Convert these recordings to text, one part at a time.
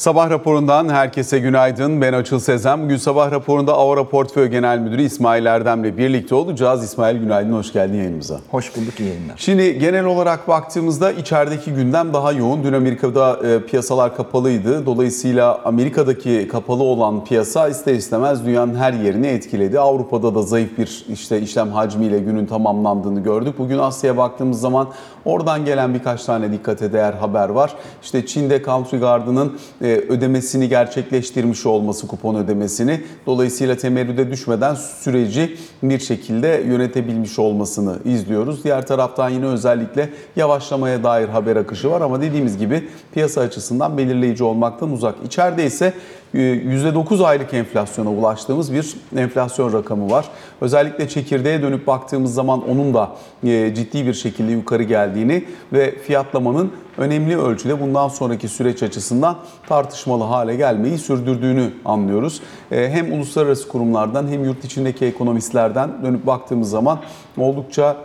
Sabah raporundan herkese günaydın. Ben Açıl Sezem. Bugün sabah raporunda Avra Portföy Genel Müdürü İsmail Erdem'le birlikte olacağız. İsmail günaydın, hoş geldin yayınımıza. Hoş bulduk, iyi yayınlar. Şimdi genel olarak baktığımızda içerideki gündem daha yoğun. Dün Amerika'da e, piyasalar kapalıydı. Dolayısıyla Amerika'daki kapalı olan piyasa ister istemez dünyanın her yerini etkiledi. Avrupa'da da zayıf bir işte işlem hacmiyle günün tamamlandığını gördük. Bugün Asya'ya baktığımız zaman oradan gelen birkaç tane dikkate değer haber var. İşte Çin'de Country Garden'ın e, ödemesini gerçekleştirmiş olması kupon ödemesini dolayısıyla temerrüde düşmeden süreci bir şekilde yönetebilmiş olmasını izliyoruz. Diğer taraftan yine özellikle yavaşlamaya dair haber akışı var ama dediğimiz gibi piyasa açısından belirleyici olmaktan uzak. İçeride ise %9 aylık enflasyona ulaştığımız bir enflasyon rakamı var. Özellikle çekirdeğe dönüp baktığımız zaman onun da e, ciddi bir şekilde yukarı geldiğini ve fiyatlamanın önemli ölçüde bundan sonraki süreç açısından tartışmalı hale gelmeyi sürdürdüğünü anlıyoruz. E, hem uluslararası kurumlardan hem yurt içindeki ekonomistlerden dönüp baktığımız zaman oldukça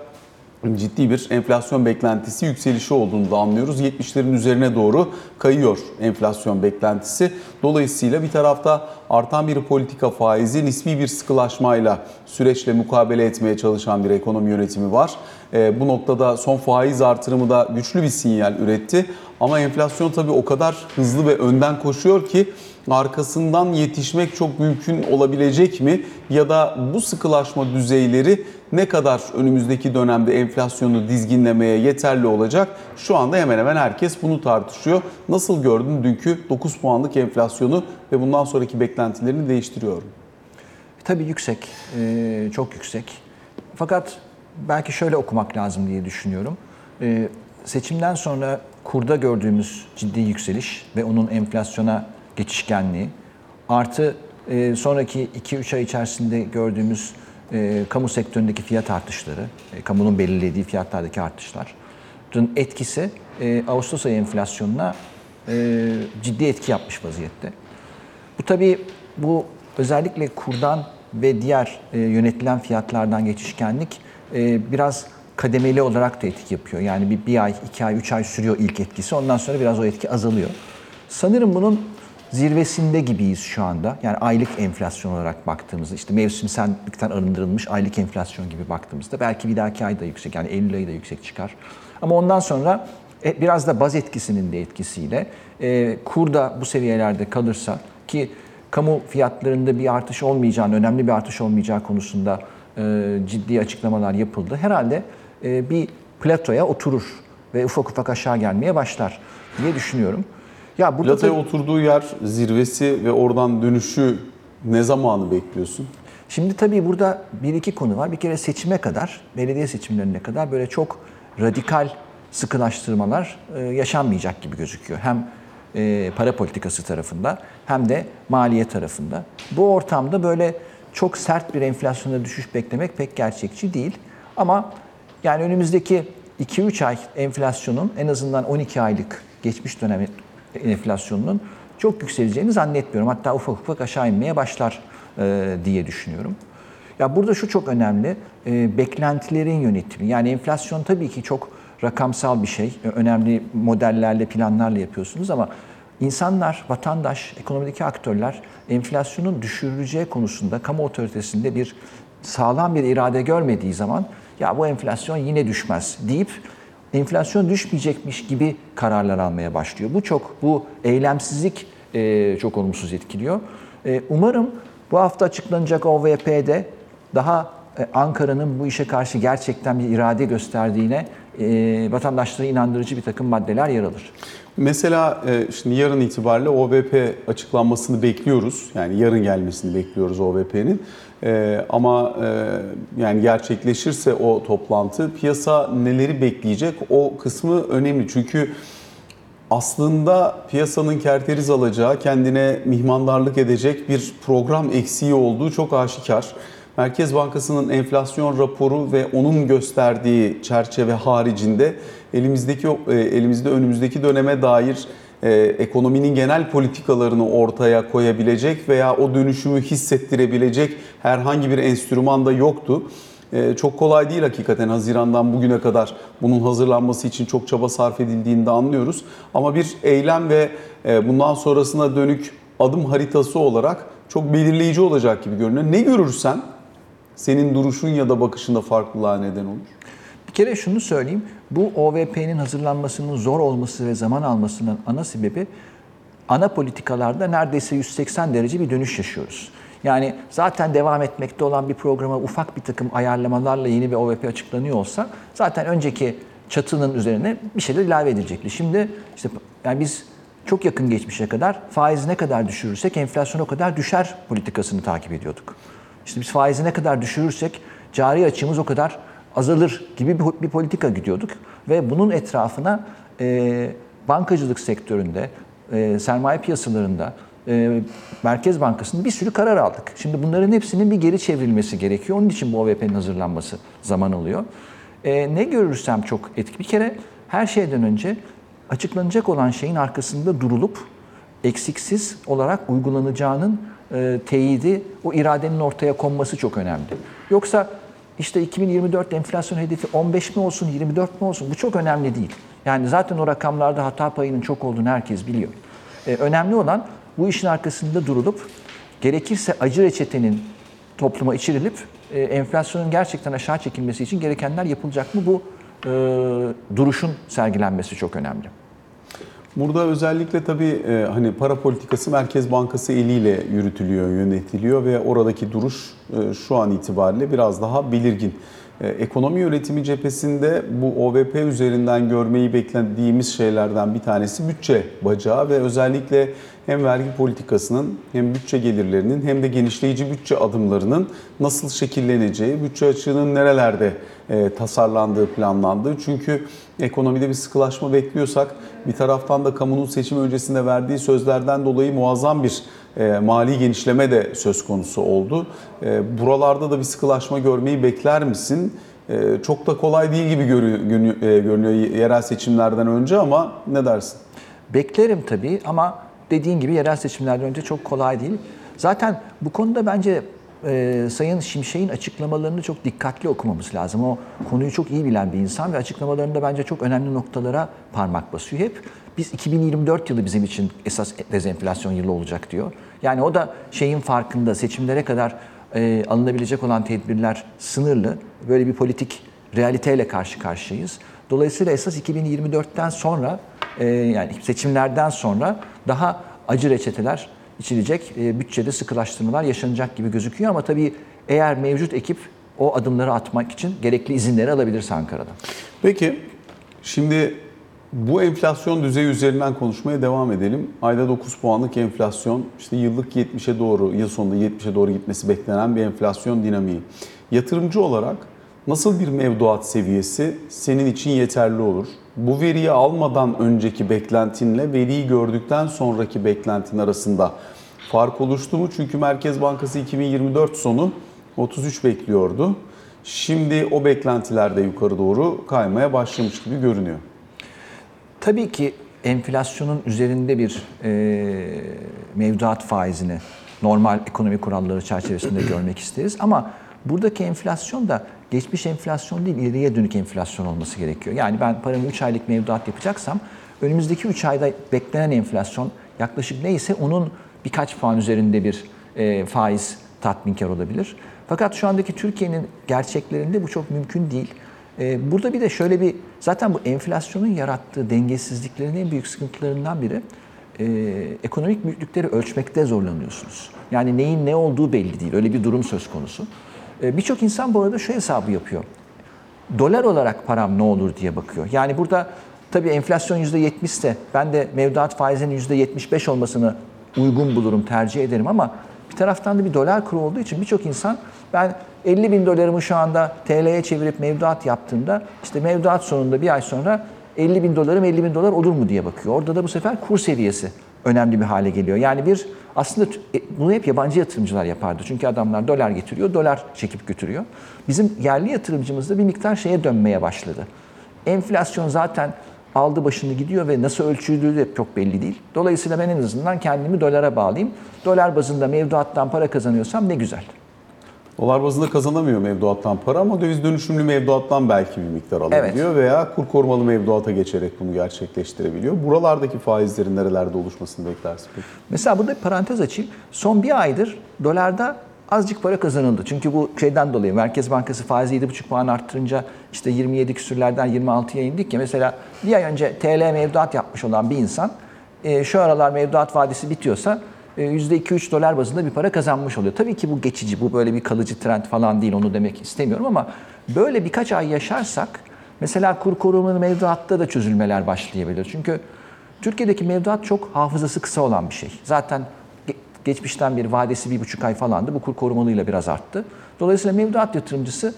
ciddi bir enflasyon beklentisi yükselişi olduğunu da anlıyoruz. 70'lerin üzerine doğru kayıyor enflasyon beklentisi. Dolayısıyla bir tarafta artan bir politika faizi nispi bir sıkılaşmayla süreçle mukabele etmeye çalışan bir ekonomi yönetimi var. E, bu noktada son faiz artırımı da güçlü bir sinyal üretti. Ama enflasyon tabii o kadar hızlı ve önden koşuyor ki arkasından yetişmek çok mümkün olabilecek mi? Ya da bu sıkılaşma düzeyleri ne kadar önümüzdeki dönemde enflasyonu dizginlemeye yeterli olacak? Şu anda hemen hemen herkes bunu tartışıyor. Nasıl gördün dünkü 9 puanlık enflasyonu ve bundan sonraki beklentilerini değiştiriyor Tabii yüksek, çok yüksek. Fakat belki şöyle okumak lazım diye düşünüyorum. Seçimden sonra kurda gördüğümüz ciddi yükseliş ve onun enflasyona geçişkenliği artı sonraki 2-3 ay içerisinde gördüğümüz e, kamu sektöründeki fiyat artışları, e, kamunun belirlediği fiyatlardaki artışların etkisi e, Ağustos ayı enflasyonuna e, ciddi etki yapmış vaziyette. Bu tabii bu özellikle kurdan ve diğer e, yönetilen fiyatlardan geçişkenlik e, biraz kademeli olarak da etki yapıyor. Yani bir, bir ay, iki ay, üç ay sürüyor ilk etkisi. Ondan sonra biraz o etki azalıyor. Sanırım bunun zirvesinde gibiyiz şu anda. Yani aylık enflasyon olarak baktığımızda işte mevsimsellikten arındırılmış aylık enflasyon gibi baktığımızda belki bir dahaki ay da yüksek yani Eylül ayı da yüksek çıkar. Ama ondan sonra e, biraz da baz etkisinin de etkisiyle e, kur da bu seviyelerde kalırsa ki kamu fiyatlarında bir artış olmayacağını, önemli bir artış olmayacağı konusunda e, ciddi açıklamalar yapıldı. Herhalde e, bir platoya oturur ve ufak ufak aşağı gelmeye başlar diye düşünüyorum. Ya burada Platoya tabii, oturduğu yer zirvesi ve oradan dönüşü ne zamanı bekliyorsun? Şimdi tabii burada bir iki konu var. Bir kere seçime kadar, belediye seçimlerine kadar böyle çok radikal sıkılaştırmalar e, yaşanmayacak gibi gözüküyor. Hem e, para politikası tarafında hem de maliye tarafında. Bu ortamda böyle çok sert bir enflasyona düşüş beklemek pek gerçekçi değil. Ama yani önümüzdeki 2-3 ay enflasyonun en azından 12 aylık geçmiş dönem enflasyonunun çok yükseleceğini zannetmiyorum. Hatta ufak ufak aşağı inmeye başlar e, diye düşünüyorum. Ya burada şu çok önemli, e, beklentilerin yönetimi. Yani enflasyon tabii ki çok rakamsal bir şey. Önemli modellerle, planlarla yapıyorsunuz ama insanlar, vatandaş, ekonomideki aktörler enflasyonun düşürüleceği konusunda kamu otoritesinde bir sağlam bir irade görmediği zaman ya bu enflasyon yine düşmez deyip enflasyon düşmeyecekmiş gibi kararlar almaya başlıyor. Bu çok, bu eylemsizlik e, çok olumsuz etkiliyor. E, umarım bu hafta açıklanacak OVP'de daha e, Ankara'nın bu işe karşı gerçekten bir irade gösterdiğine e, vatandaşlara inandırıcı bir takım maddeler yer alır. Mesela e, şimdi yarın itibariyle OVP açıklanmasını bekliyoruz. Yani yarın gelmesini bekliyoruz OVP'nin. E, ama e, yani gerçekleşirse o toplantı piyasa neleri bekleyecek o kısmı önemli. Çünkü aslında piyasanın kerteriz alacağı, kendine mihmandarlık edecek bir program eksiği olduğu çok aşikar. Merkez Bankası'nın enflasyon raporu ve onun gösterdiği çerçeve haricinde elimizdeki e, elimizde önümüzdeki döneme dair e, ekonominin genel politikalarını ortaya koyabilecek veya o dönüşümü hissettirebilecek herhangi bir enstrüman da yoktu. E, çok kolay değil hakikaten Haziran'dan bugüne kadar bunun hazırlanması için çok çaba sarf edildiğini de anlıyoruz. Ama bir eylem ve e, bundan sonrasına dönük adım haritası olarak çok belirleyici olacak gibi görünüyor. Ne görürsen senin duruşun ya da bakışında farklılığa neden olur. Kere şunu söyleyeyim. Bu OVP'nin hazırlanmasının zor olması ve zaman almasının ana sebebi ana politikalarda neredeyse 180 derece bir dönüş yaşıyoruz. Yani zaten devam etmekte olan bir programa ufak bir takım ayarlamalarla yeni bir OVP açıklanıyor olsa zaten önceki çatının üzerine bir şeyler ilave edilecekti. Şimdi işte yani biz çok yakın geçmişe kadar faizi ne kadar düşürürsek enflasyon o kadar düşer politikasını takip ediyorduk. İşte biz faizi ne kadar düşürürsek cari açığımız o kadar azalır gibi bir, bir politika gidiyorduk. Ve bunun etrafına e, bankacılık sektöründe, e, sermaye piyasalarında, e, Merkez Bankası'nda bir sürü karar aldık. Şimdi bunların hepsinin bir geri çevrilmesi gerekiyor. Onun için bu OVP'nin hazırlanması zaman alıyor. E, ne görürsem çok etkili. Bir kere her şeyden önce açıklanacak olan şeyin arkasında durulup eksiksiz olarak uygulanacağının e, teyidi, o iradenin ortaya konması çok önemli. Yoksa işte 2024 enflasyon hedefi 15 mi olsun, 24 mi olsun bu çok önemli değil. Yani zaten o rakamlarda hata payının çok olduğunu herkes biliyor. E, önemli olan bu işin arkasında durulup gerekirse acı reçetenin topluma içirilip e, enflasyonun gerçekten aşağı çekilmesi için gerekenler yapılacak mı? Bu e, duruşun sergilenmesi çok önemli. Burada özellikle tabii e, hani para politikası Merkez Bankası eliyle yürütülüyor, yönetiliyor ve oradaki duruş e, şu an itibariyle biraz daha belirgin. E, ekonomi yönetimi cephesinde bu OVP üzerinden görmeyi beklediğimiz şeylerden bir tanesi bütçe bacağı ve özellikle hem vergi politikasının hem bütçe gelirlerinin hem de genişleyici bütçe adımlarının nasıl şekilleneceği, bütçe açığının nerelerde e, tasarlandığı, planlandığı. Çünkü ekonomide bir sıkılaşma bekliyorsak bir taraftan da kamunun seçim öncesinde verdiği sözlerden dolayı muazzam bir e, mali genişleme de söz konusu oldu. E, buralarda da bir sıkılaşma görmeyi bekler misin? E, çok da kolay değil gibi görü- görünüyor, e, görünüyor yerel seçimlerden önce ama ne dersin? Beklerim tabii ama dediğin gibi yerel seçimlerden önce çok kolay değil. Zaten bu konuda bence e, Sayın Şimşek'in açıklamalarını çok dikkatli okumamız lazım. O konuyu çok iyi bilen bir insan ve açıklamalarında bence çok önemli noktalara parmak basıyor hep. Biz 2024 yılı bizim için esas dezenflasyon yılı olacak diyor. Yani o da şeyin farkında seçimlere kadar e, alınabilecek olan tedbirler sınırlı. Böyle bir politik realiteyle karşı karşıyayız. Dolayısıyla esas 2024'ten sonra e, yani seçimlerden sonra daha acı reçeteler içilecek, e, bütçede sıkılaştırmalar yaşanacak gibi gözüküyor ama tabii eğer mevcut ekip o adımları atmak için gerekli izinleri alabilirse Ankara'da. Peki şimdi bu enflasyon düzeyi üzerinden konuşmaya devam edelim. Ayda 9 puanlık enflasyon, işte yıllık 70'e doğru, yıl sonunda 70'e doğru gitmesi beklenen bir enflasyon dinamiği. Yatırımcı olarak nasıl bir mevduat seviyesi senin için yeterli olur? Bu veriyi almadan önceki beklentinle veriyi gördükten sonraki beklentin arasında fark oluştu mu? Çünkü Merkez Bankası 2024 sonu 33 bekliyordu. Şimdi o beklentiler de yukarı doğru kaymaya başlamış gibi görünüyor. Tabii ki enflasyonun üzerinde bir e, mevduat faizini normal ekonomi kuralları çerçevesinde görmek isteriz. Ama buradaki enflasyon da geçmiş enflasyon değil, ileriye dönük enflasyon olması gerekiyor. Yani ben paramı 3 aylık mevduat yapacaksam önümüzdeki 3 ayda beklenen enflasyon yaklaşık neyse onun birkaç puan üzerinde bir e, faiz tatminkar olabilir. Fakat şu andaki Türkiye'nin gerçeklerinde bu çok mümkün değil. Ee, Burada bir de şöyle bir, zaten bu enflasyonun yarattığı dengesizliklerin en büyük sıkıntılarından biri, e, ekonomik büyüklükleri ölçmekte zorlanıyorsunuz. Yani neyin ne olduğu belli değil, öyle bir durum söz konusu. E, Birçok insan bu arada şu hesabı yapıyor. Dolar olarak param ne olur diye bakıyor. Yani burada tabii enflasyon %70 ise ben de mevduat faizinin %75 olmasını uygun bulurum, tercih ederim ama bir taraftan da bir dolar kuru olduğu için birçok insan ben 50 bin dolarımı şu anda TL'ye çevirip mevduat yaptığımda işte mevduat sonunda bir ay sonra 50 bin dolarım 50 bin dolar olur mu diye bakıyor. Orada da bu sefer kur seviyesi önemli bir hale geliyor. Yani bir aslında e, bunu hep yabancı yatırımcılar yapardı. Çünkü adamlar dolar getiriyor, dolar çekip götürüyor. Bizim yerli yatırımcımız da bir miktar şeye dönmeye başladı. Enflasyon zaten aldı başını gidiyor ve nasıl ölçüldüğü de çok belli değil. Dolayısıyla ben en azından kendimi dolara bağlayayım. Dolar bazında mevduattan para kazanıyorsam ne güzel. Dolar bazında kazanamıyor mevduattan para ama döviz dönüşümlü mevduattan belki bir miktar alabiliyor veya kur korumalı mevduata geçerek bunu gerçekleştirebiliyor. Buralardaki faizlerin nerelerde oluşmasını beklersin peki? Mesela burada bir parantez açayım. Son bir aydır dolarda azıcık para kazanıldı. Çünkü bu şeyden dolayı Merkez Bankası faizi 7,5 puan arttırınca işte 27 küsürlerden 26'ya indik ya. Mesela bir ay önce TL mevduat yapmış olan bir insan e, şu aralar mevduat vadesi bitiyorsa %2-3 dolar bazında bir para kazanmış oluyor. Tabii ki bu geçici, bu böyle bir kalıcı trend falan değil onu demek istemiyorum ama böyle birkaç ay yaşarsak mesela kur korumalı mevduatta da çözülmeler başlayabilir. Çünkü Türkiye'deki mevduat çok hafızası kısa olan bir şey. Zaten ge- geçmişten bir vadesi bir buçuk ay falandı. Bu kur korumalıyla biraz arttı. Dolayısıyla mevduat yatırımcısı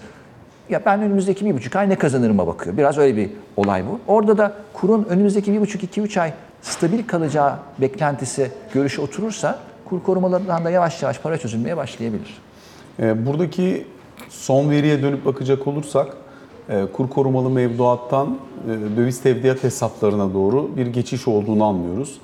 ya ben önümüzdeki bir buçuk ay ne kazanırıma bakıyor. Biraz öyle bir olay bu. Orada da kurun önümüzdeki bir buçuk, iki, üç ay stabil kalacağı beklentisi, görüşü oturursa kur korumalarından da yavaş yavaş para çözülmeye başlayabilir. Ee, Buradaki son veriye dönüp bakacak olursak e, kur korumalı mevduattan e, döviz tevdiat hesaplarına doğru bir geçiş olduğunu anlıyoruz.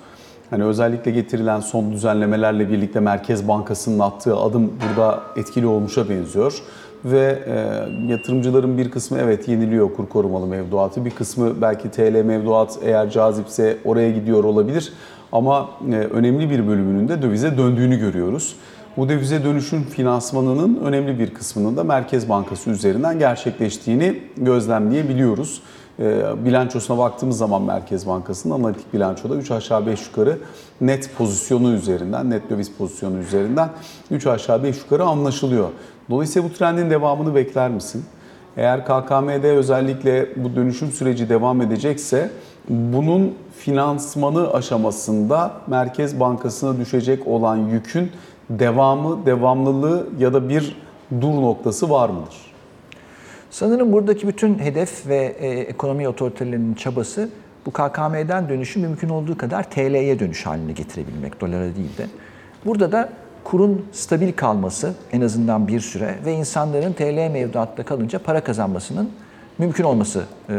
Hani özellikle getirilen son düzenlemelerle birlikte Merkez Bankası'nın attığı adım burada etkili olmuşa benziyor. Ve e, yatırımcıların bir kısmı evet yeniliyor kur korumalı mevduatı. Bir kısmı belki TL mevduat eğer cazipse oraya gidiyor olabilir. Ama e, önemli bir bölümünün de dövize döndüğünü görüyoruz. Bu dövize dönüşün finansmanının önemli bir kısmının da Merkez Bankası üzerinden gerçekleştiğini gözlemleyebiliyoruz. E, bilançosuna baktığımız zaman Merkez Bankası'nın analitik bilançoda 3 aşağı 5 yukarı net pozisyonu üzerinden, net döviz pozisyonu üzerinden 3 aşağı 5 yukarı anlaşılıyor. Dolayısıyla bu trendin devamını bekler misin? Eğer KKM'de özellikle bu dönüşüm süreci devam edecekse bunun finansmanı aşamasında Merkez Bankası'na düşecek olan yükün devamı, devamlılığı ya da bir dur noktası var mıdır? Sanırım buradaki bütün hedef ve e, ekonomi otoritelerinin çabası bu KKM'den dönüşü mümkün olduğu kadar TL'ye dönüş haline getirebilmek, dolara değil de. Burada da kurun stabil kalması en azından bir süre ve insanların TL mevduatta kalınca para kazanmasının mümkün olması e,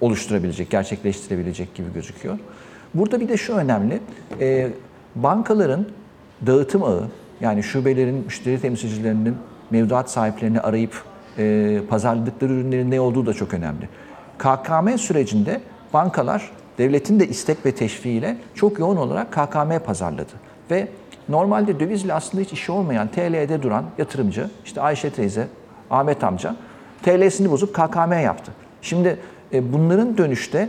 oluşturabilecek, gerçekleştirebilecek gibi gözüküyor. Burada bir de şu önemli, e, bankaların dağıtım ağı yani şubelerin müşteri temsilcilerinin mevduat sahiplerini arayıp e, pazarladıkları ürünlerin ne olduğu da çok önemli. KKM sürecinde bankalar devletin de istek ve teşviğiyle çok yoğun olarak KKM pazarladı. Ve normalde dövizle aslında hiç işi olmayan TL'de duran yatırımcı, işte Ayşe teyze, Ahmet amca TL'sini bozup KKM yaptı. Şimdi e, bunların dönüşte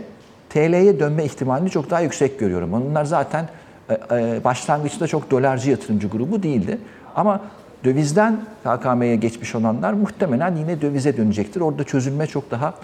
TL'ye dönme ihtimalini çok daha yüksek görüyorum. Onlar zaten e, e, başlangıçta çok dolarcı yatırımcı grubu değildi. Ama dövizden KKM'ye geçmiş olanlar muhtemelen yine dövize dönecektir. Orada çözülme çok daha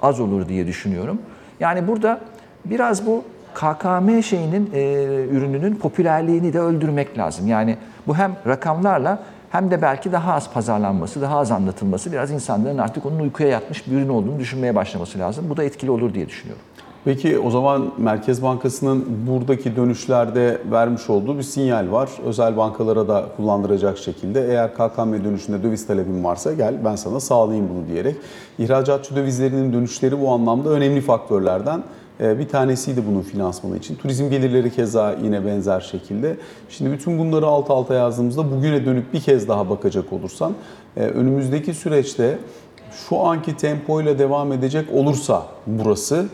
az olur diye düşünüyorum. Yani burada biraz bu KKM şeyinin e, ürününün popülerliğini de öldürmek lazım. Yani bu hem rakamlarla hem de belki daha az pazarlanması, daha az anlatılması, biraz insanların artık onun uykuya yatmış bir ürün olduğunu düşünmeye başlaması lazım. Bu da etkili olur diye düşünüyorum. Peki o zaman Merkez Bankası'nın buradaki dönüşlerde vermiş olduğu bir sinyal var. Özel bankalara da kullandıracak şekilde eğer KKM dönüşünde döviz talebin varsa gel ben sana sağlayayım bunu diyerek. İhracatçı dövizlerinin dönüşleri bu anlamda önemli faktörlerden bir tanesiydi bunun finansmanı için. Turizm gelirleri keza yine benzer şekilde. Şimdi bütün bunları alt alta yazdığımızda bugüne dönüp bir kez daha bakacak olursan e, önümüzdeki süreçte şu anki tempoyla devam edecek olursa burası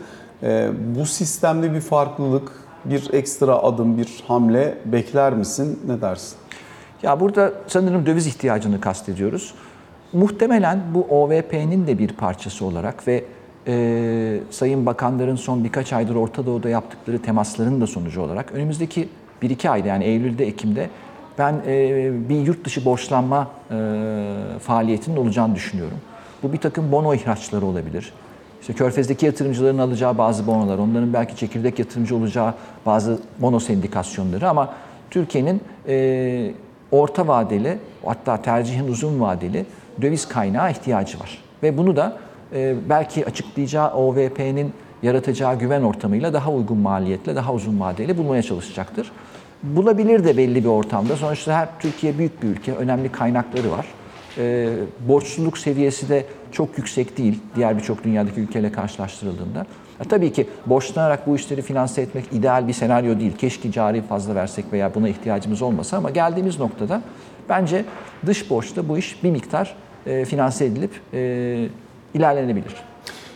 e, bu sistemde bir farklılık, bir ekstra adım, bir hamle bekler misin? Ne dersin? Ya burada sanırım döviz ihtiyacını kastediyoruz. Muhtemelen bu OVP'nin de bir parçası olarak ve e, Sayın Bakanların son birkaç aydır Orta Doğu'da yaptıkları temasların da sonucu olarak önümüzdeki 1-2 ayda yani Eylül'de, Ekim'de ben e, bir yurt dışı borçlanma e, faaliyetinin olacağını düşünüyorum. Bu bir takım bono ihraçları olabilir. İşte Körfez'deki yatırımcıların alacağı bazı bonolar, onların belki çekirdek yatırımcı olacağı bazı bono sendikasyonları ama Türkiye'nin e, orta vadeli hatta tercihin uzun vadeli döviz kaynağı ihtiyacı var. Ve bunu da e, belki açıklayacağı OVP'nin yaratacağı güven ortamıyla daha uygun maliyetle, daha uzun vadeli bulmaya çalışacaktır. Bulabilir de belli bir ortamda. Sonuçta her Türkiye büyük bir ülke, önemli kaynakları var. E, borçluluk seviyesi de çok yüksek değil diğer birçok dünyadaki ülkeyle karşılaştırıldığında. Ya tabii ki borçlanarak bu işleri finanse etmek ideal bir senaryo değil. Keşke cari fazla versek veya buna ihtiyacımız olmasa ama geldiğimiz noktada bence dış borçta bu iş bir miktar e, finanse edilip e, ilerlenebilir.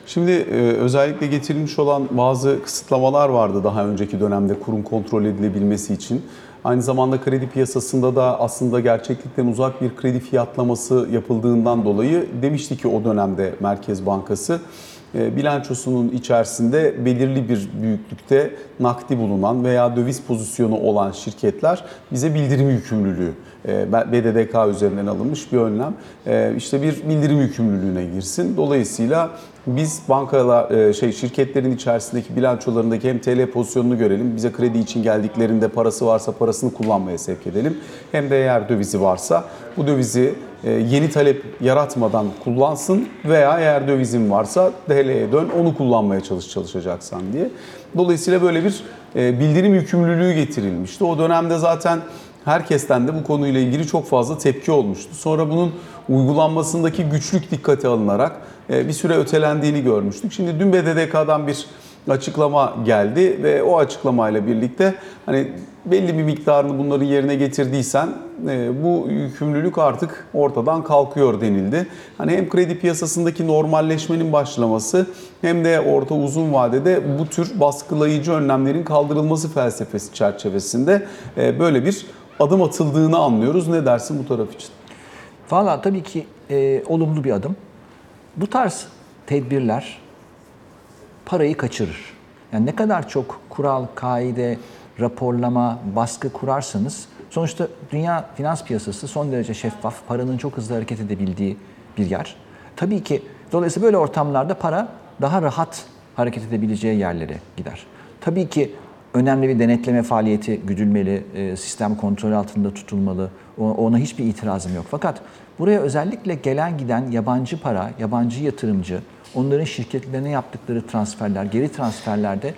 Şimdi e, özellikle getirilmiş olan bazı kısıtlamalar vardı daha önceki dönemde kurum kontrol edilebilmesi için. Aynı zamanda kredi piyasasında da aslında gerçeklikten uzak bir kredi fiyatlaması yapıldığından dolayı demişti ki o dönemde Merkez Bankası bilançosunun içerisinde belirli bir büyüklükte nakdi bulunan veya döviz pozisyonu olan şirketler bize bildirim yükümlülüğü e, BDDK üzerinden alınmış bir önlem. E, işte bir bildirim yükümlülüğüne girsin. Dolayısıyla biz bankalar e, şey şirketlerin içerisindeki bilançolarındaki hem TL pozisyonunu görelim. Bize kredi için geldiklerinde parası varsa parasını kullanmaya sevk edelim. Hem de eğer dövizi varsa bu dövizi e, yeni talep yaratmadan kullansın veya eğer dövizin varsa TL'ye dön onu kullanmaya çalış çalışacaksan diye. Dolayısıyla böyle bir e, bildirim yükümlülüğü getirilmişti. O dönemde zaten herkesten de bu konuyla ilgili çok fazla tepki olmuştu. Sonra bunun uygulanmasındaki güçlük dikkate alınarak e, bir süre ötelendiğini görmüştük. Şimdi dün BDDK'dan bir açıklama geldi ve o açıklamayla birlikte hani belli bir miktarını bunların yerine getirdiysen e, bu yükümlülük artık ortadan kalkıyor denildi. Hani hem kredi piyasasındaki normalleşmenin başlaması hem de orta uzun vadede bu tür baskılayıcı önlemlerin kaldırılması felsefesi çerçevesinde e, böyle bir adım atıldığını anlıyoruz. Ne dersin bu taraf için? Valla tabii ki e, olumlu bir adım. Bu tarz tedbirler parayı kaçırır. Yani ne kadar çok kural, kaide, raporlama, baskı kurarsanız sonuçta dünya finans piyasası son derece şeffaf, paranın çok hızlı hareket edebildiği bir yer. Tabii ki dolayısıyla böyle ortamlarda para daha rahat hareket edebileceği yerlere gider. Tabii ki önemli bir denetleme faaliyeti güdülmeli, e, sistem kontrol altında tutulmalı. Ona hiçbir itirazım yok. Fakat buraya özellikle gelen giden yabancı para, yabancı yatırımcı, onların şirketlerine yaptıkları transferler, geri transferlerde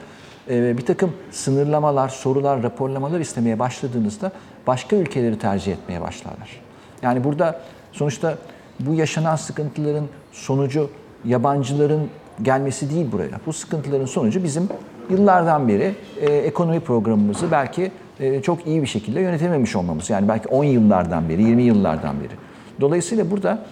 e, bir takım sınırlamalar, sorular, raporlamalar istemeye başladığınızda başka ülkeleri tercih etmeye başlarlar. Yani burada sonuçta bu yaşanan sıkıntıların sonucu yabancıların gelmesi değil buraya. Bu sıkıntıların sonucu bizim yıllardan beri e, ekonomi programımızı belki e, çok iyi bir şekilde yönetememiş olmamız. Yani belki 10 yıllardan beri, 20 yıllardan beri. Dolayısıyla burada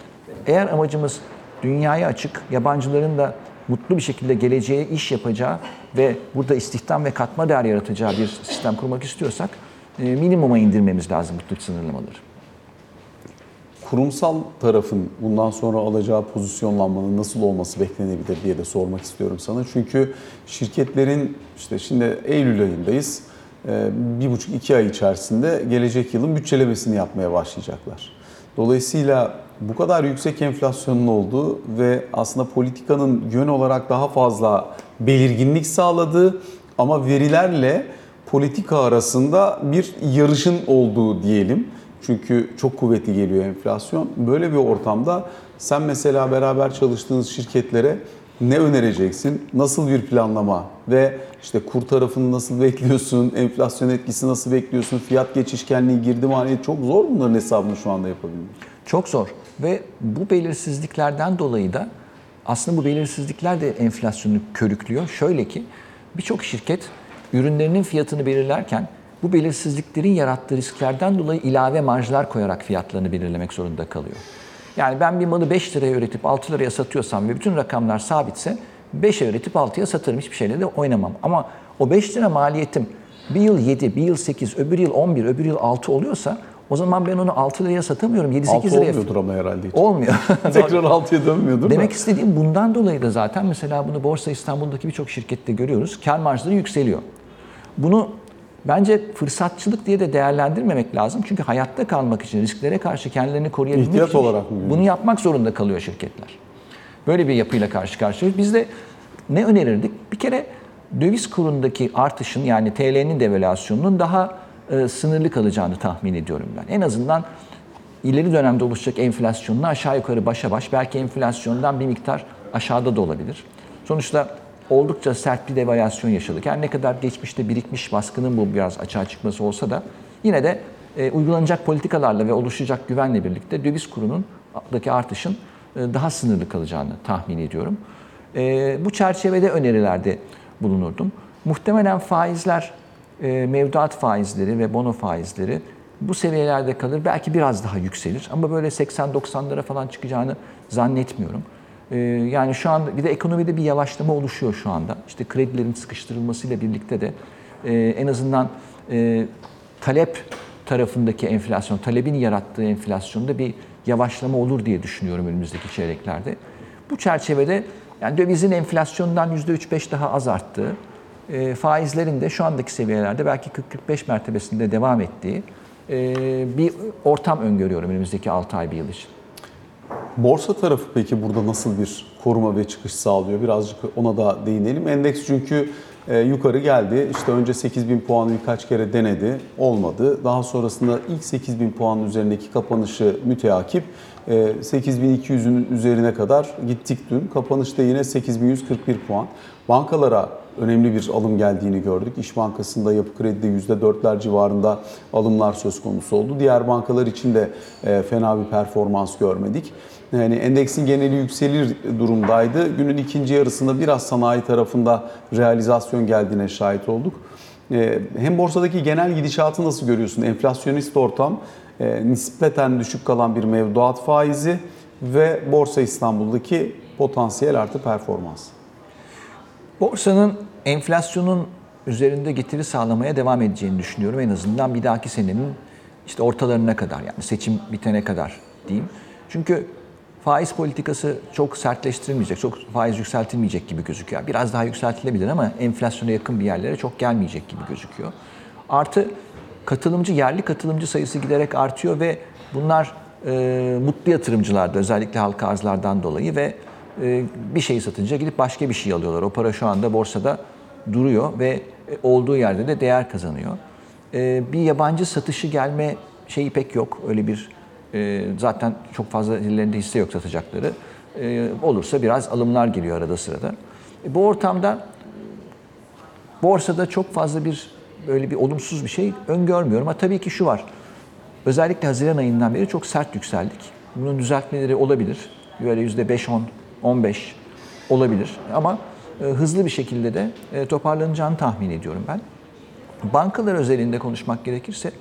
eğer amacımız dünyaya açık, yabancıların da mutlu bir şekilde geleceğe iş yapacağı ve burada istihdam ve katma değer yaratacağı bir sistem kurmak istiyorsak e, minimuma indirmemiz lazım bu tür sınırlamaları. Kurumsal tarafın bundan sonra alacağı pozisyonlanmanın nasıl olması beklenebilir diye de sormak istiyorum sana. Çünkü şirketlerin işte şimdi Eylül ayındayız. Ee, bir buçuk iki ay içerisinde gelecek yılın bütçelemesini yapmaya başlayacaklar. Dolayısıyla bu kadar yüksek enflasyonun olduğu ve aslında politikanın yön olarak daha fazla belirginlik sağladığı ama verilerle politika arasında bir yarışın olduğu diyelim. Çünkü çok kuvvetli geliyor enflasyon. Böyle bir ortamda sen mesela beraber çalıştığınız şirketlere ne önereceksin? Nasıl bir planlama ve işte kur tarafını nasıl bekliyorsun? Enflasyon etkisi nasıl bekliyorsun? Fiyat geçişkenliği, girdi maliyeti çok zor bunların hesabını şu anda yapabilmek. Çok zor ve bu belirsizliklerden dolayı da aslında bu belirsizlikler de enflasyonu körüklüyor. Şöyle ki birçok şirket ürünlerinin fiyatını belirlerken bu belirsizliklerin yarattığı risklerden dolayı ilave marjlar koyarak fiyatlarını belirlemek zorunda kalıyor. Yani ben bir malı 5 liraya üretip 6 liraya satıyorsam ve bütün rakamlar sabitse 5'e üretip 6'ya satarım. Hiçbir şeyle de oynamam. Ama o 5 lira maliyetim bir yıl 7, bir yıl 8, öbür yıl 11, öbür yıl 6 oluyorsa o zaman ben onu 6 liraya satamıyorum. 7-8 Altı liraya. olmuyordur ama herhalde hiç. Olmuyor. Tekrar 6'ya dönmüyordur Demek da. istediğim bundan dolayı da zaten mesela bunu Borsa İstanbul'daki birçok şirkette görüyoruz. Kar marjları yükseliyor. Bunu bence fırsatçılık diye de değerlendirmemek lazım. Çünkü hayatta kalmak için, risklere karşı kendilerini koruyabilmek İhtiyaç için olarak mı bunu yapmak zorunda kalıyor şirketler. Böyle bir yapıyla karşı karşıyayız. Biz de ne önerirdik? Bir kere döviz kurundaki artışın yani TL'nin devalüasyonunun daha e, sınırlı kalacağını tahmin ediyorum ben. En azından ileri dönemde oluşacak enflasyonla aşağı yukarı başa baş belki enflasyondan bir miktar aşağıda da olabilir. Sonuçta oldukça sert bir devalüasyon yaşadık. Yani ne kadar geçmişte birikmiş baskının bu biraz açığa çıkması olsa da yine de e, uygulanacak politikalarla ve oluşacak güvenle birlikte döviz kurunun daki artışın e, daha sınırlı kalacağını tahmin ediyorum. E, bu çerçevede önerilerde bulunurdum. Muhtemelen faizler, e, mevduat faizleri ve bono faizleri bu seviyelerde kalır. Belki biraz daha yükselir ama böyle 80-90'lara falan çıkacağını zannetmiyorum. E, yani şu anda bir de ekonomide bir yavaşlama oluşuyor şu anda. İşte kredilerin sıkıştırılmasıyla birlikte de e, en azından talep tarafındaki enflasyon, talebin yarattığı enflasyonda bir yavaşlama olur diye düşünüyorum önümüzdeki çeyreklerde. Bu çerçevede yani dövizin enflasyondan %3-5 daha az arttığı, e, faizlerin de şu andaki seviyelerde belki 40-45 mertebesinde devam ettiği e, bir ortam öngörüyorum önümüzdeki 6 ay bir yıl için. Borsa tarafı peki burada nasıl bir koruma ve çıkış sağlıyor? Birazcık ona da değinelim. Endeks çünkü e, yukarı geldi. İşte önce 8000 puanı birkaç kere denedi. Olmadı. Daha sonrasında ilk 8000 puanın üzerindeki kapanışı müteakip e, 8200'ün üzerine kadar gittik dün. Kapanışta yine 8141 puan. Bankalara önemli bir alım geldiğini gördük. İş Bankası'nda Yapı Kredi'de %4'ler civarında alımlar söz konusu oldu. Diğer bankalar için de e, fena bir performans görmedik. Yani endeksin geneli yükselir durumdaydı. Günün ikinci yarısında biraz sanayi tarafında realizasyon geldiğine şahit olduk. E, Hem borsadaki genel gidişatı nasıl görüyorsun? Enflasyonist ortam, e, nispeten düşük kalan bir mevduat faizi ve Borsa İstanbul'daki potansiyel artı performans. Borsanın enflasyonun üzerinde getiri sağlamaya devam edeceğini düşünüyorum. En azından bir dahaki senenin işte ortalarına kadar yani seçim bitene kadar diyeyim. Çünkü faiz politikası çok sertleştirilmeyecek, çok faiz yükseltilmeyecek gibi gözüküyor. Biraz daha yükseltilebilir ama enflasyona yakın bir yerlere çok gelmeyecek gibi gözüküyor. Artı katılımcı, yerli katılımcı sayısı giderek artıyor ve bunlar e, mutlu yatırımcılarda özellikle halka arzlardan dolayı ve bir şeyi satınca gidip başka bir şey alıyorlar. O para şu anda borsada duruyor ve e, olduğu yerde de değer kazanıyor. E, bir yabancı satışı gelme şeyi pek yok. Öyle bir e, zaten çok fazla ellerinde hisse yok satacakları. E, olursa biraz alımlar geliyor arada sırada. E, bu ortamda borsada çok fazla bir böyle bir olumsuz bir şey öngörmüyorum. Ama tabii ki şu var. Özellikle Haziran ayından beri çok sert yükseldik. Bunun düzeltmeleri olabilir. Böyle yüzde 5, 10, 15 olabilir. Ama e, hızlı bir şekilde de e, toparlanacağını tahmin ediyorum ben. Bankalar özelinde konuşmak gerekirse...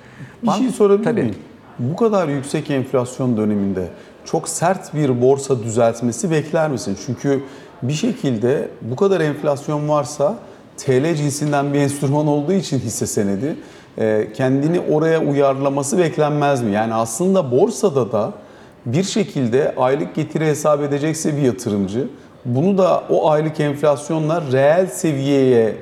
Bir bank- şey sorabilir Tabii. miyim? Bu kadar yüksek enflasyon döneminde çok sert bir borsa düzeltmesi bekler misin? Çünkü bir şekilde bu kadar enflasyon varsa TL cinsinden bir enstrüman olduğu için hisse senedi e, kendini oraya uyarlaması beklenmez mi? Yani aslında borsada da bir şekilde aylık getiri hesap edecekse bir yatırımcı bunu da o aylık enflasyonla reel seviyeye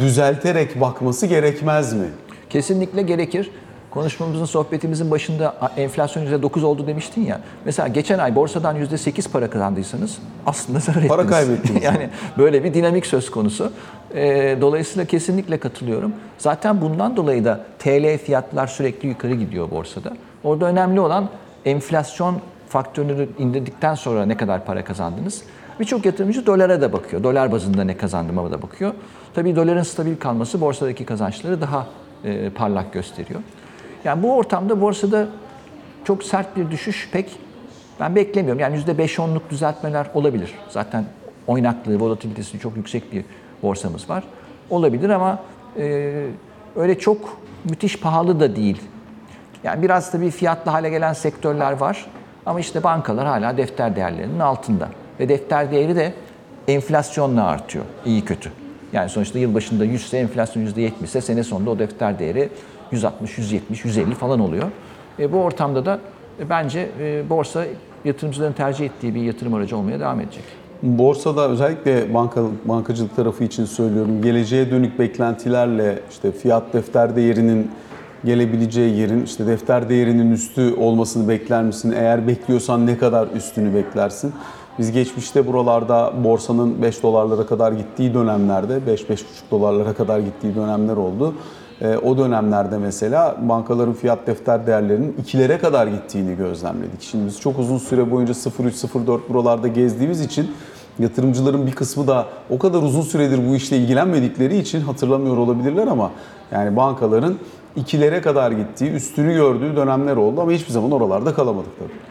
düzelterek bakması gerekmez mi? Kesinlikle gerekir. Konuşmamızın, sohbetimizin başında enflasyon %9 oldu demiştin ya. Mesela geçen ay borsadan %8 para kazandıysanız aslında zarar Para ettiniz. kaybettiniz. yani böyle bir dinamik söz konusu. Ee, dolayısıyla kesinlikle katılıyorum. Zaten bundan dolayı da TL fiyatlar sürekli yukarı gidiyor borsada. Orada önemli olan enflasyon faktörünü indirdikten sonra ne kadar para kazandınız. Birçok yatırımcı dolara da bakıyor. Dolar bazında ne kazandığıma da bakıyor. Tabii doların stabil kalması borsadaki kazançları daha e, parlak gösteriyor. Yani bu ortamda borsada çok sert bir düşüş pek ben beklemiyorum. Yani %5-10'luk düzeltmeler olabilir. Zaten oynaklığı, volatilitesi çok yüksek bir borsamız var. Olabilir ama e, öyle çok müthiş pahalı da değil. Yani biraz da bir fiyatlı hale gelen sektörler var. Ama işte bankalar hala defter değerlerinin altında. Ve defter değeri de enflasyonla artıyor. İyi kötü. Yani sonuçta yılbaşında 100 ise enflasyon %70 ise sene sonunda o defter değeri 160, 170, 150 falan oluyor. E, bu ortamda da e, bence e, borsa yatırımcıların tercih ettiği bir yatırım aracı olmaya devam edecek. Borsada özellikle banka, bankacılık tarafı için söylüyorum. Geleceğe dönük beklentilerle işte fiyat defter değerinin gelebileceği yerin işte defter değerinin üstü olmasını bekler misin? Eğer bekliyorsan ne kadar üstünü beklersin? Biz geçmişte buralarda borsanın 5 dolarlara kadar gittiği dönemlerde 5-5,5 dolarlara kadar gittiği dönemler oldu. Ee, o dönemlerde mesela bankaların fiyat defter değerlerinin ikilere kadar gittiğini gözlemledik. Şimdi biz çok uzun süre boyunca 0,3-0,4 buralarda gezdiğimiz için yatırımcıların bir kısmı da o kadar uzun süredir bu işle ilgilenmedikleri için hatırlamıyor olabilirler ama yani bankaların ikilere kadar gittiği, üstünü gördüğü dönemler oldu ama hiçbir zaman oralarda kalamadık tabii.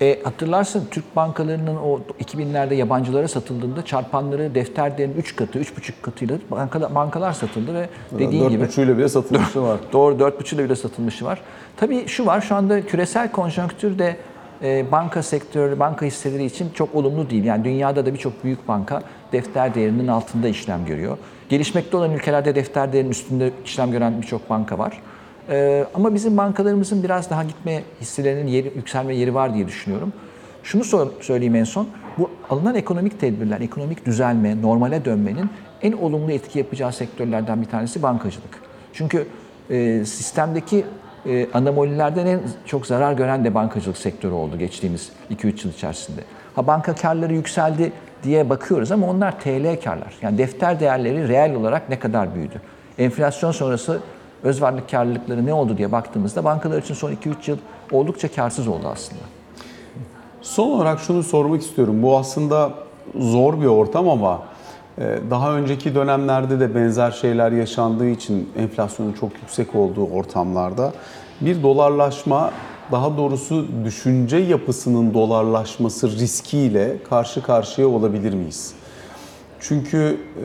E, hatırlarsın Türk bankalarının o 2000'lerde yabancılara satıldığında çarpanları defter değerinin 3 katı, 3,5 katıyla bankalar, bankalar satıldı ve dediğin Dört gibi buçuğuyla bile satılmışı var. Doğru 4,5'la bile satılmışı var. Tabii şu var şu anda küresel konjonktürde e, banka sektörü, banka hisseleri için çok olumlu değil. Yani dünyada da birçok büyük banka defter değerinin altında işlem görüyor. Gelişmekte olan ülkelerde defter değerinin üstünde işlem gören birçok banka var. E, ama bizim bankalarımızın biraz daha gitme hisselerinin yeri, yükselme yeri var diye düşünüyorum. Şunu sor- söyleyeyim en son. Bu alınan ekonomik tedbirler, ekonomik düzelme, normale dönmenin en olumlu etki yapacağı sektörlerden bir tanesi bankacılık. Çünkü e, sistemdeki e, anomalilerden en çok zarar gören de bankacılık sektörü oldu geçtiğimiz 2-3 yıl içerisinde. Ha banka karları yükseldi diye bakıyoruz ama onlar TL karlar. Yani defter değerleri reel olarak ne kadar büyüdü? Enflasyon sonrası öz varlık karlılıkları ne oldu diye baktığımızda bankalar için son 2-3 yıl oldukça karsız oldu aslında. Son olarak şunu sormak istiyorum. Bu aslında zor bir ortam ama e, daha önceki dönemlerde de benzer şeyler yaşandığı için enflasyonun çok yüksek olduğu ortamlarda bir dolarlaşma, daha doğrusu düşünce yapısının dolarlaşması riskiyle karşı karşıya olabilir miyiz? Çünkü e,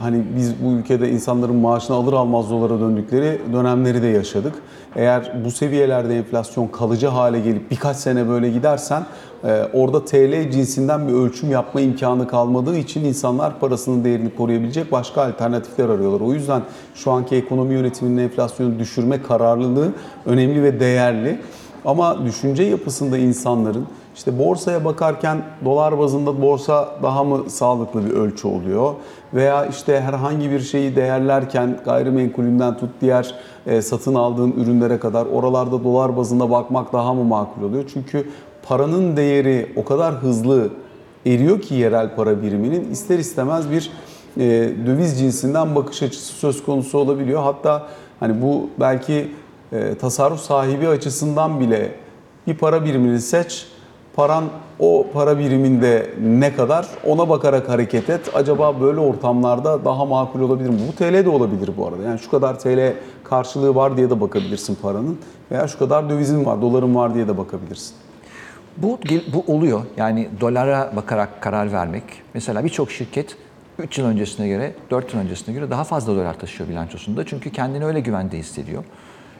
hani biz bu ülkede insanların maaşını alır almaz dolara döndükleri dönemleri de yaşadık. Eğer bu seviyelerde enflasyon kalıcı hale gelip birkaç sene böyle gidersen e, orada TL cinsinden bir ölçüm yapma imkanı kalmadığı için insanlar parasının değerini koruyabilecek başka alternatifler arıyorlar. O yüzden şu anki ekonomi yönetiminin enflasyonu düşürme kararlılığı önemli ve değerli. Ama düşünce yapısında insanların işte borsaya bakarken dolar bazında borsa daha mı sağlıklı bir ölçü oluyor? Veya işte herhangi bir şeyi değerlerken gayrimenkulünden tut diğer e, satın aldığın ürünlere kadar oralarda dolar bazında bakmak daha mı makul oluyor? Çünkü paranın değeri o kadar hızlı eriyor ki yerel para biriminin ister istemez bir e, döviz cinsinden bakış açısı söz konusu olabiliyor. Hatta hani bu belki e, tasarruf sahibi açısından bile bir para birimini seç, paran o para biriminde ne kadar ona bakarak hareket et. Acaba böyle ortamlarda daha makul olabilir mi? Bu TL de olabilir bu arada. Yani şu kadar TL karşılığı var diye de bakabilirsin paranın veya şu kadar dövizin var, doların var diye de bakabilirsin. Bu, bu oluyor. Yani dolara bakarak karar vermek. Mesela birçok şirket 3 yıl öncesine göre, 4 yıl öncesine göre daha fazla dolar taşıyor bilançosunda. Çünkü kendini öyle güvende hissediyor.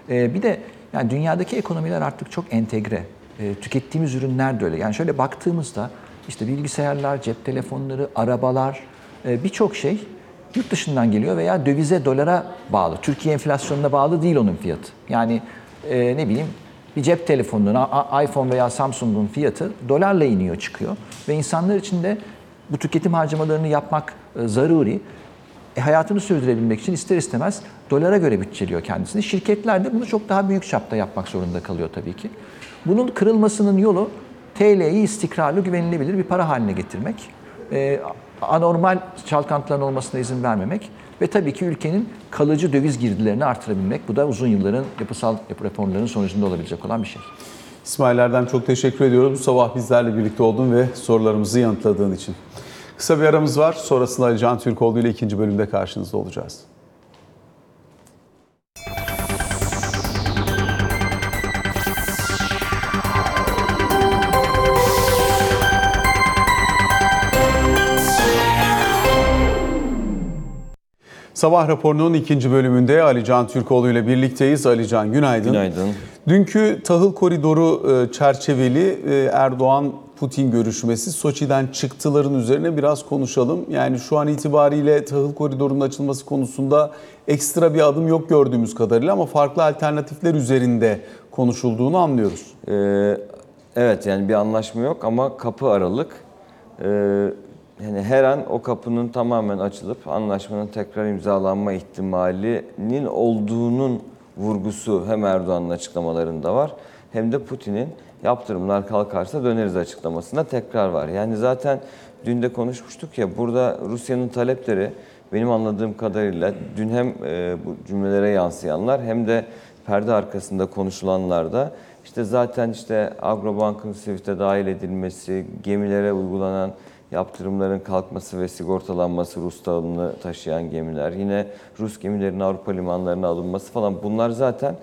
Ee, bir de yani dünyadaki ekonomiler artık çok entegre. Ee, tükettiğimiz ürünler de öyle. Yani şöyle baktığımızda işte bilgisayarlar, cep telefonları, arabalar e, birçok şey yurt dışından geliyor veya dövize, dolara bağlı. Türkiye enflasyonuna bağlı değil onun fiyatı. Yani e, ne bileyim bir cep telefonunun, iPhone veya Samsung'un fiyatı dolarla iniyor çıkıyor. Ve insanlar için de bu tüketim harcamalarını yapmak e, zaruri. E, hayatını sürdürebilmek için ister istemez dolara göre bütçeliyor kendisini. Şirketler de bunu çok daha büyük çapta yapmak zorunda kalıyor tabii ki. Bunun kırılmasının yolu TL'yi istikrarlı, güvenilebilir bir para haline getirmek. E, anormal çalkantıların olmasına izin vermemek ve tabii ki ülkenin kalıcı döviz girdilerini artırabilmek. Bu da uzun yılların yapısal yapı reformlarının sonucunda olabilecek olan bir şey. İsmail Erdem çok teşekkür ediyoruz. Bu sabah bizlerle birlikte oldun ve sorularımızı yanıtladığın için. Kısa bir aramız var. Sonrasında Ali Can Türkoğlu ile ikinci bölümde karşınızda olacağız. Sabah raporunun ikinci bölümünde Ali Can Türkoğlu ile birlikteyiz. Ali Can günaydın. Günaydın. Dünkü tahıl koridoru e, çerçeveli e, Erdoğan-Putin görüşmesi Soçi'den çıktıların üzerine biraz konuşalım. Yani şu an itibariyle tahıl koridorunun açılması konusunda ekstra bir adım yok gördüğümüz kadarıyla ama farklı alternatifler üzerinde konuşulduğunu anlıyoruz. Ee, evet yani bir anlaşma yok ama kapı aralık. Ee, yani her an o kapının tamamen açılıp anlaşmanın tekrar imzalanma ihtimalinin olduğunun vurgusu hem Erdoğan'ın açıklamalarında var hem de Putin'in yaptırımlar kalkarsa döneriz açıklamasında tekrar var. Yani zaten dün de konuşmuştuk ya burada Rusya'nın talepleri benim anladığım kadarıyla dün hem e, bu cümlelere yansıyanlar hem de perde arkasında konuşulanlarda işte zaten işte Agrobank'ın SWIFT'e dahil edilmesi, gemilere uygulanan yaptırımların kalkması ve sigortalanması Rus taşıyan gemiler, yine Rus gemilerin Avrupa limanlarına alınması falan bunlar zaten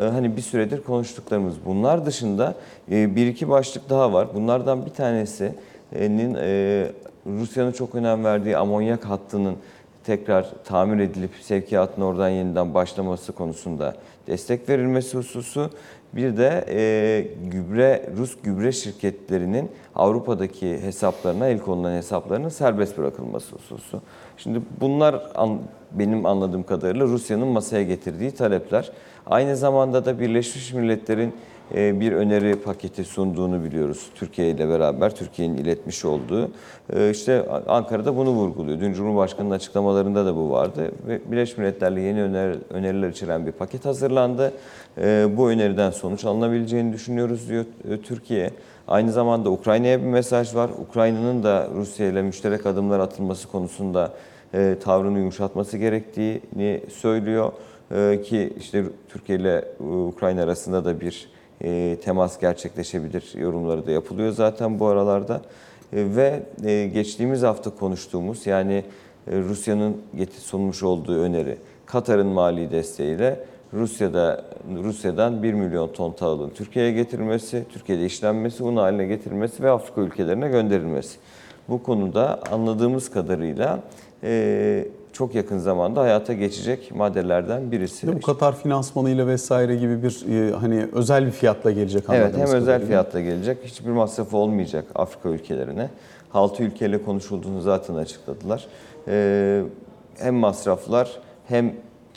hani bir süredir konuştuklarımız. Bunlar dışında e, bir iki başlık daha var. Bunlardan bir tanesinin e, Rusya'nın çok önem verdiği amonyak hattının tekrar tamir edilip sevkiyatın oradan yeniden başlaması konusunda destek verilmesi hususu. Bir de e, gübre Rus gübre şirketlerinin Avrupa'daki hesaplarına, el konulan hesaplarının serbest bırakılması hususu. Şimdi bunlar an- benim anladığım kadarıyla Rusya'nın masaya getirdiği talepler. Aynı zamanda da Birleşmiş Milletler'in bir öneri paketi sunduğunu biliyoruz Türkiye ile beraber, Türkiye'nin iletmiş olduğu. E, İşte Ankara'da bunu vurguluyor. Dün Cumhurbaşkanı'nın açıklamalarında da bu vardı. Ve Birleşmiş Milletler'le yeni öner, öneriler içeren bir paket hazırlandı. E, Bu öneriden sonuç alınabileceğini düşünüyoruz diyor e, Türkiye. Aynı zamanda Ukrayna'ya bir mesaj var. Ukrayna'nın da Rusya ile müşterek adımlar atılması konusunda e, tavrını yumuşatması gerektiğini söylüyor. Ki işte Türkiye ile e, Ukrayna arasında da bir e, temas gerçekleşebilir yorumları da yapılıyor zaten bu aralarda. E, ve e, geçtiğimiz hafta konuştuğumuz yani e, Rusya'nın sunmuş olduğu öneri Katar'ın mali desteğiyle Rusya'da Rusya'dan 1 milyon ton tahılın Türkiye'ye getirilmesi, Türkiye'de işlenmesi, un haline getirilmesi ve Afrika ülkelerine gönderilmesi. Bu konuda anladığımız kadarıyla e, çok yakın zamanda hayata geçecek maddelerden birisi. Bu Katar finansmanıyla vesaire gibi bir e, hani özel bir fiyatla gelecek Evet hem anladığımız özel kadarıyla. fiyatla gelecek, hiçbir masrafı olmayacak Afrika ülkelerine. 6 ülkeyle konuşulduğunu zaten açıkladılar. Ee, hem masraflar hem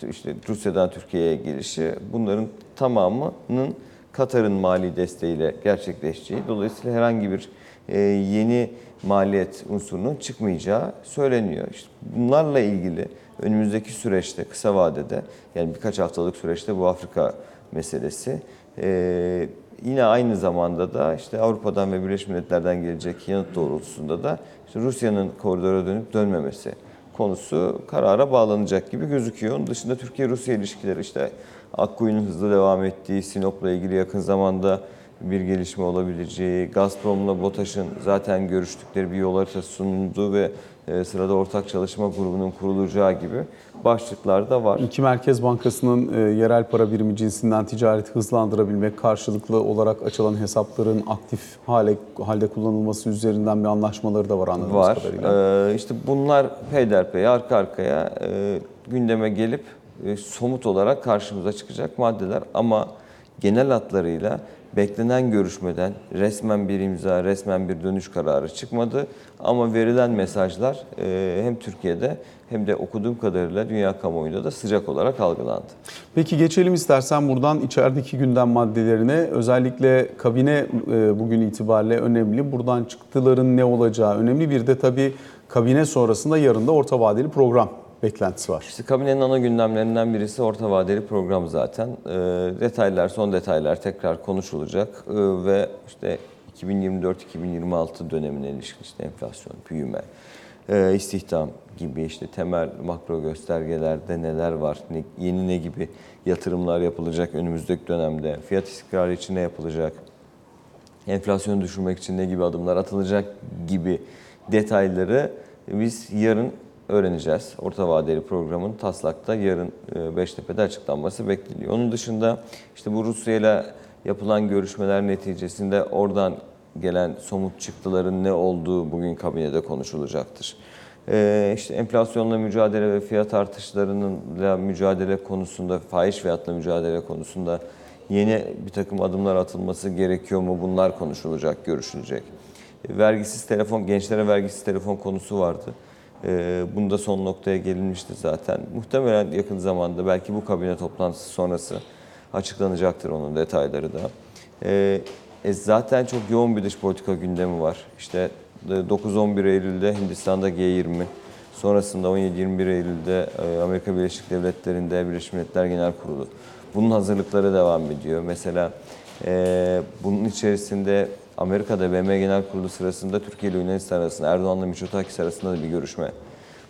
işte Rusya'dan Türkiye'ye gelişi bunların tamamının Katar'ın mali desteğiyle gerçekleşeceği. Dolayısıyla herhangi bir e, yeni maliyet unsurunun çıkmayacağı söyleniyor. İşte bunlarla ilgili önümüzdeki süreçte kısa vadede yani birkaç haftalık süreçte bu Afrika meselesi ee, yine aynı zamanda da işte Avrupa'dan ve Birleşmiş Milletler'den gelecek yanıt doğrultusunda da işte Rusya'nın koridora dönüp dönmemesi konusu karara bağlanacak gibi gözüküyor. Onun dışında Türkiye-Rusya ilişkileri işte Akkuyu'nun hızlı devam ettiği, Sinop'la ilgili yakın zamanda bir gelişme olabileceği, Gazprom'la BOTAŞ'ın zaten görüştükleri bir yol haritası sunulduğu ve e, sırada ortak çalışma grubunun kurulacağı gibi başlıklar da var. İki Merkez Bankası'nın e, yerel para birimi cinsinden ticareti hızlandırabilmek, karşılıklı olarak açılan hesapların aktif hale halde kullanılması üzerinden bir anlaşmaları da var anladığımız var. kadarıyla. Ee, işte bunlar peyderpey arka arkaya e, gündeme gelip e, somut olarak karşımıza çıkacak maddeler ama genel hatlarıyla beklenen görüşmeden resmen bir imza, resmen bir dönüş kararı çıkmadı. Ama verilen mesajlar e, hem Türkiye'de hem de okuduğum kadarıyla dünya kamuoyunda da sıcak olarak algılandı. Peki geçelim istersen buradan içerideki gündem maddelerine. Özellikle kabine e, bugün itibariyle önemli. Buradan çıktıların ne olacağı önemli. Bir de tabii kabine sonrasında yarın da orta vadeli program beklentisi var. İşte kabinenin ana gündemlerinden birisi orta vadeli program zaten. Ee, detaylar, son detaylar tekrar konuşulacak Ee, ve işte 2024-2026 dönemine ilişkin işte enflasyon, büyüme, e, istihdam gibi işte temel makro göstergelerde neler var, ne, yeni ne gibi yatırımlar yapılacak önümüzdeki dönemde, fiyat istikrarı için ne yapılacak, enflasyonu düşürmek için ne gibi adımlar atılacak gibi detayları biz yarın öğreneceğiz. Orta vadeli programın taslakta yarın e, Beştepe'de açıklanması bekleniyor. Onun dışında işte bu Rusya ile yapılan görüşmeler neticesinde oradan gelen somut çıktıların ne olduğu bugün kabinede konuşulacaktır. Ee, işte enflasyonla mücadele ve fiyat artışlarıyla mücadele konusunda, faiz fiyatla mücadele konusunda yeni bir takım adımlar atılması gerekiyor mu? Bunlar konuşulacak, görüşülecek. Vergisiz telefon, gençlere vergisiz telefon konusu vardı. Ee, Bunda son noktaya gelinmişti zaten. Muhtemelen yakın zamanda belki bu kabine toplantısı sonrası açıklanacaktır onun detayları da. Ee, e, zaten çok yoğun bir dış politika gündemi var. İşte e, 9-11 Eylül'de Hindistan'da G20, sonrasında 17-21 Eylül'de e, Amerika Birleşik Devletleri'nde Birleşmiş Milletler Genel Kurulu. Bunun hazırlıkları devam ediyor. Mesela e, bunun içerisinde Amerika'da BM Genel Kurulu sırasında Türkiye ile Yunanistan arasında Erdoğan'la Mitsotakis arasında da bir görüşme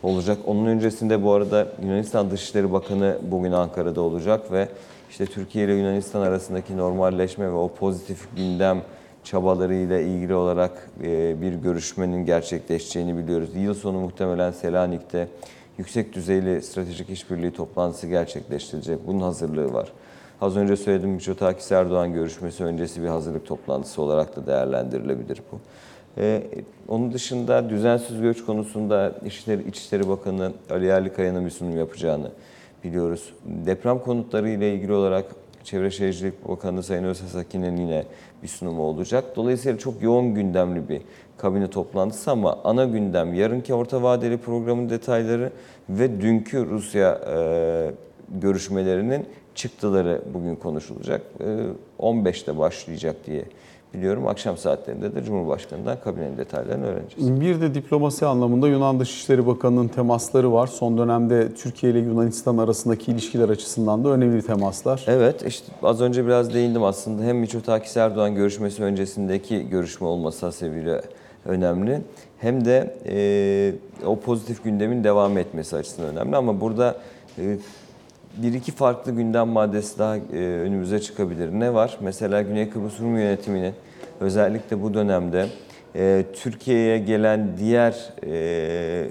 olacak. Onun öncesinde bu arada Yunanistan Dışişleri Bakanı bugün Ankara'da olacak ve işte Türkiye ile Yunanistan arasındaki normalleşme ve o pozitif gündem çabalarıyla ilgili olarak e, bir görüşmenin gerçekleşeceğini biliyoruz. Yıl sonu muhtemelen Selanik'te yüksek düzeyli stratejik işbirliği toplantısı gerçekleştirilecek. Bunun hazırlığı var. Az önce söylediğim Mitsotakis Erdoğan görüşmesi öncesi bir hazırlık toplantısı olarak da değerlendirilebilir bu. Ee, onun dışında düzensiz göç konusunda İçişleri, İçişleri Bakanı Ali Yerlikaya'nın bir sunum yapacağını biliyoruz. Deprem konutları ile ilgili olarak Çevre Şehircilik Bakanı Sayın Özses Akin'in yine bir sunumu olacak. Dolayısıyla çok yoğun gündemli bir kabine toplantısı ama ana gündem yarınki orta vadeli programın detayları ve dünkü Rusya e, görüşmelerinin çıktıları bugün konuşulacak. E, 15'te başlayacak diye biliyorum. Akşam saatlerinde de Cumhurbaşkanı'ndan kabinenin detaylarını öğreneceğiz. Bir de diplomasi anlamında Yunan Dışişleri Bakanı'nın temasları var. Son dönemde Türkiye ile Yunanistan arasındaki ilişkiler açısından da önemli temaslar. Evet, işte az önce biraz değindim aslında. Hem Mitsotakis Erdoğan görüşmesi öncesindeki görüşme olması hasebiyle önemli. Hem de e, o pozitif gündemin devam etmesi açısından önemli. Ama burada e, bir iki farklı gündem maddesi daha e, önümüze çıkabilir. Ne var? Mesela Güney Kıbrıs Rum yönetiminin özellikle bu dönemde e, Türkiye'ye gelen diğer e,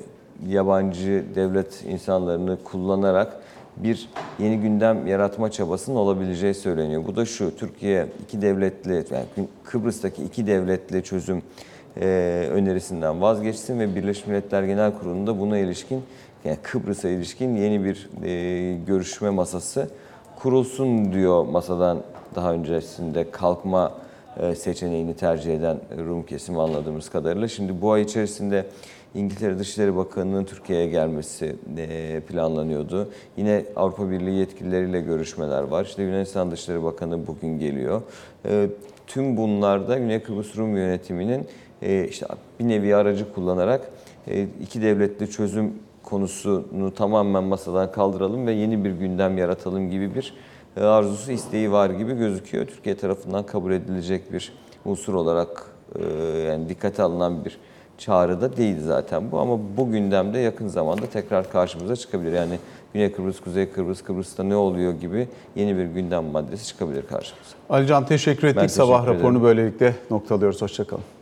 yabancı devlet insanlarını kullanarak bir yeni gündem yaratma çabasının olabileceği söyleniyor. Bu da şu, Türkiye iki devletli, yani Kıbrıs'taki iki devletli çözüm e, önerisinden vazgeçsin ve Birleşmiş Milletler Genel Kurulu'nda buna ilişkin, yani Kıbrıs'a ilişkin yeni bir e, görüşme masası kurulsun diyor masadan daha öncesinde kalkma e, seçeneğini tercih eden Rum kesimi anladığımız kadarıyla. Şimdi bu ay içerisinde İngiltere Dışişleri Bakanı'nın Türkiye'ye gelmesi e, planlanıyordu. Yine Avrupa Birliği yetkilileriyle görüşmeler var. İşte Yunanistan Dışişleri Bakanı bugün geliyor. E, Tüm bunlarda Güney Kıbrıs Rum yönetiminin e, işte bir nevi aracı kullanarak e, iki devletli çözüm konusunu tamamen masadan kaldıralım ve yeni bir gündem yaratalım gibi bir e, arzusu, isteği var gibi gözüküyor. Türkiye tarafından kabul edilecek bir unsur olarak e, yani dikkate alınan bir çağrı da değil zaten bu ama bu gündemde yakın zamanda tekrar karşımıza çıkabilir. Yani Güney Kıbrıs, Kuzey Kıbrıs, Kıbrıs'ta ne oluyor gibi yeni bir gündem maddesi çıkabilir karşımıza. Alican teşekkür ettik. Ben teşekkür Sabah ederim. raporunu böylelikle noktalıyoruz. Hoşçakalın.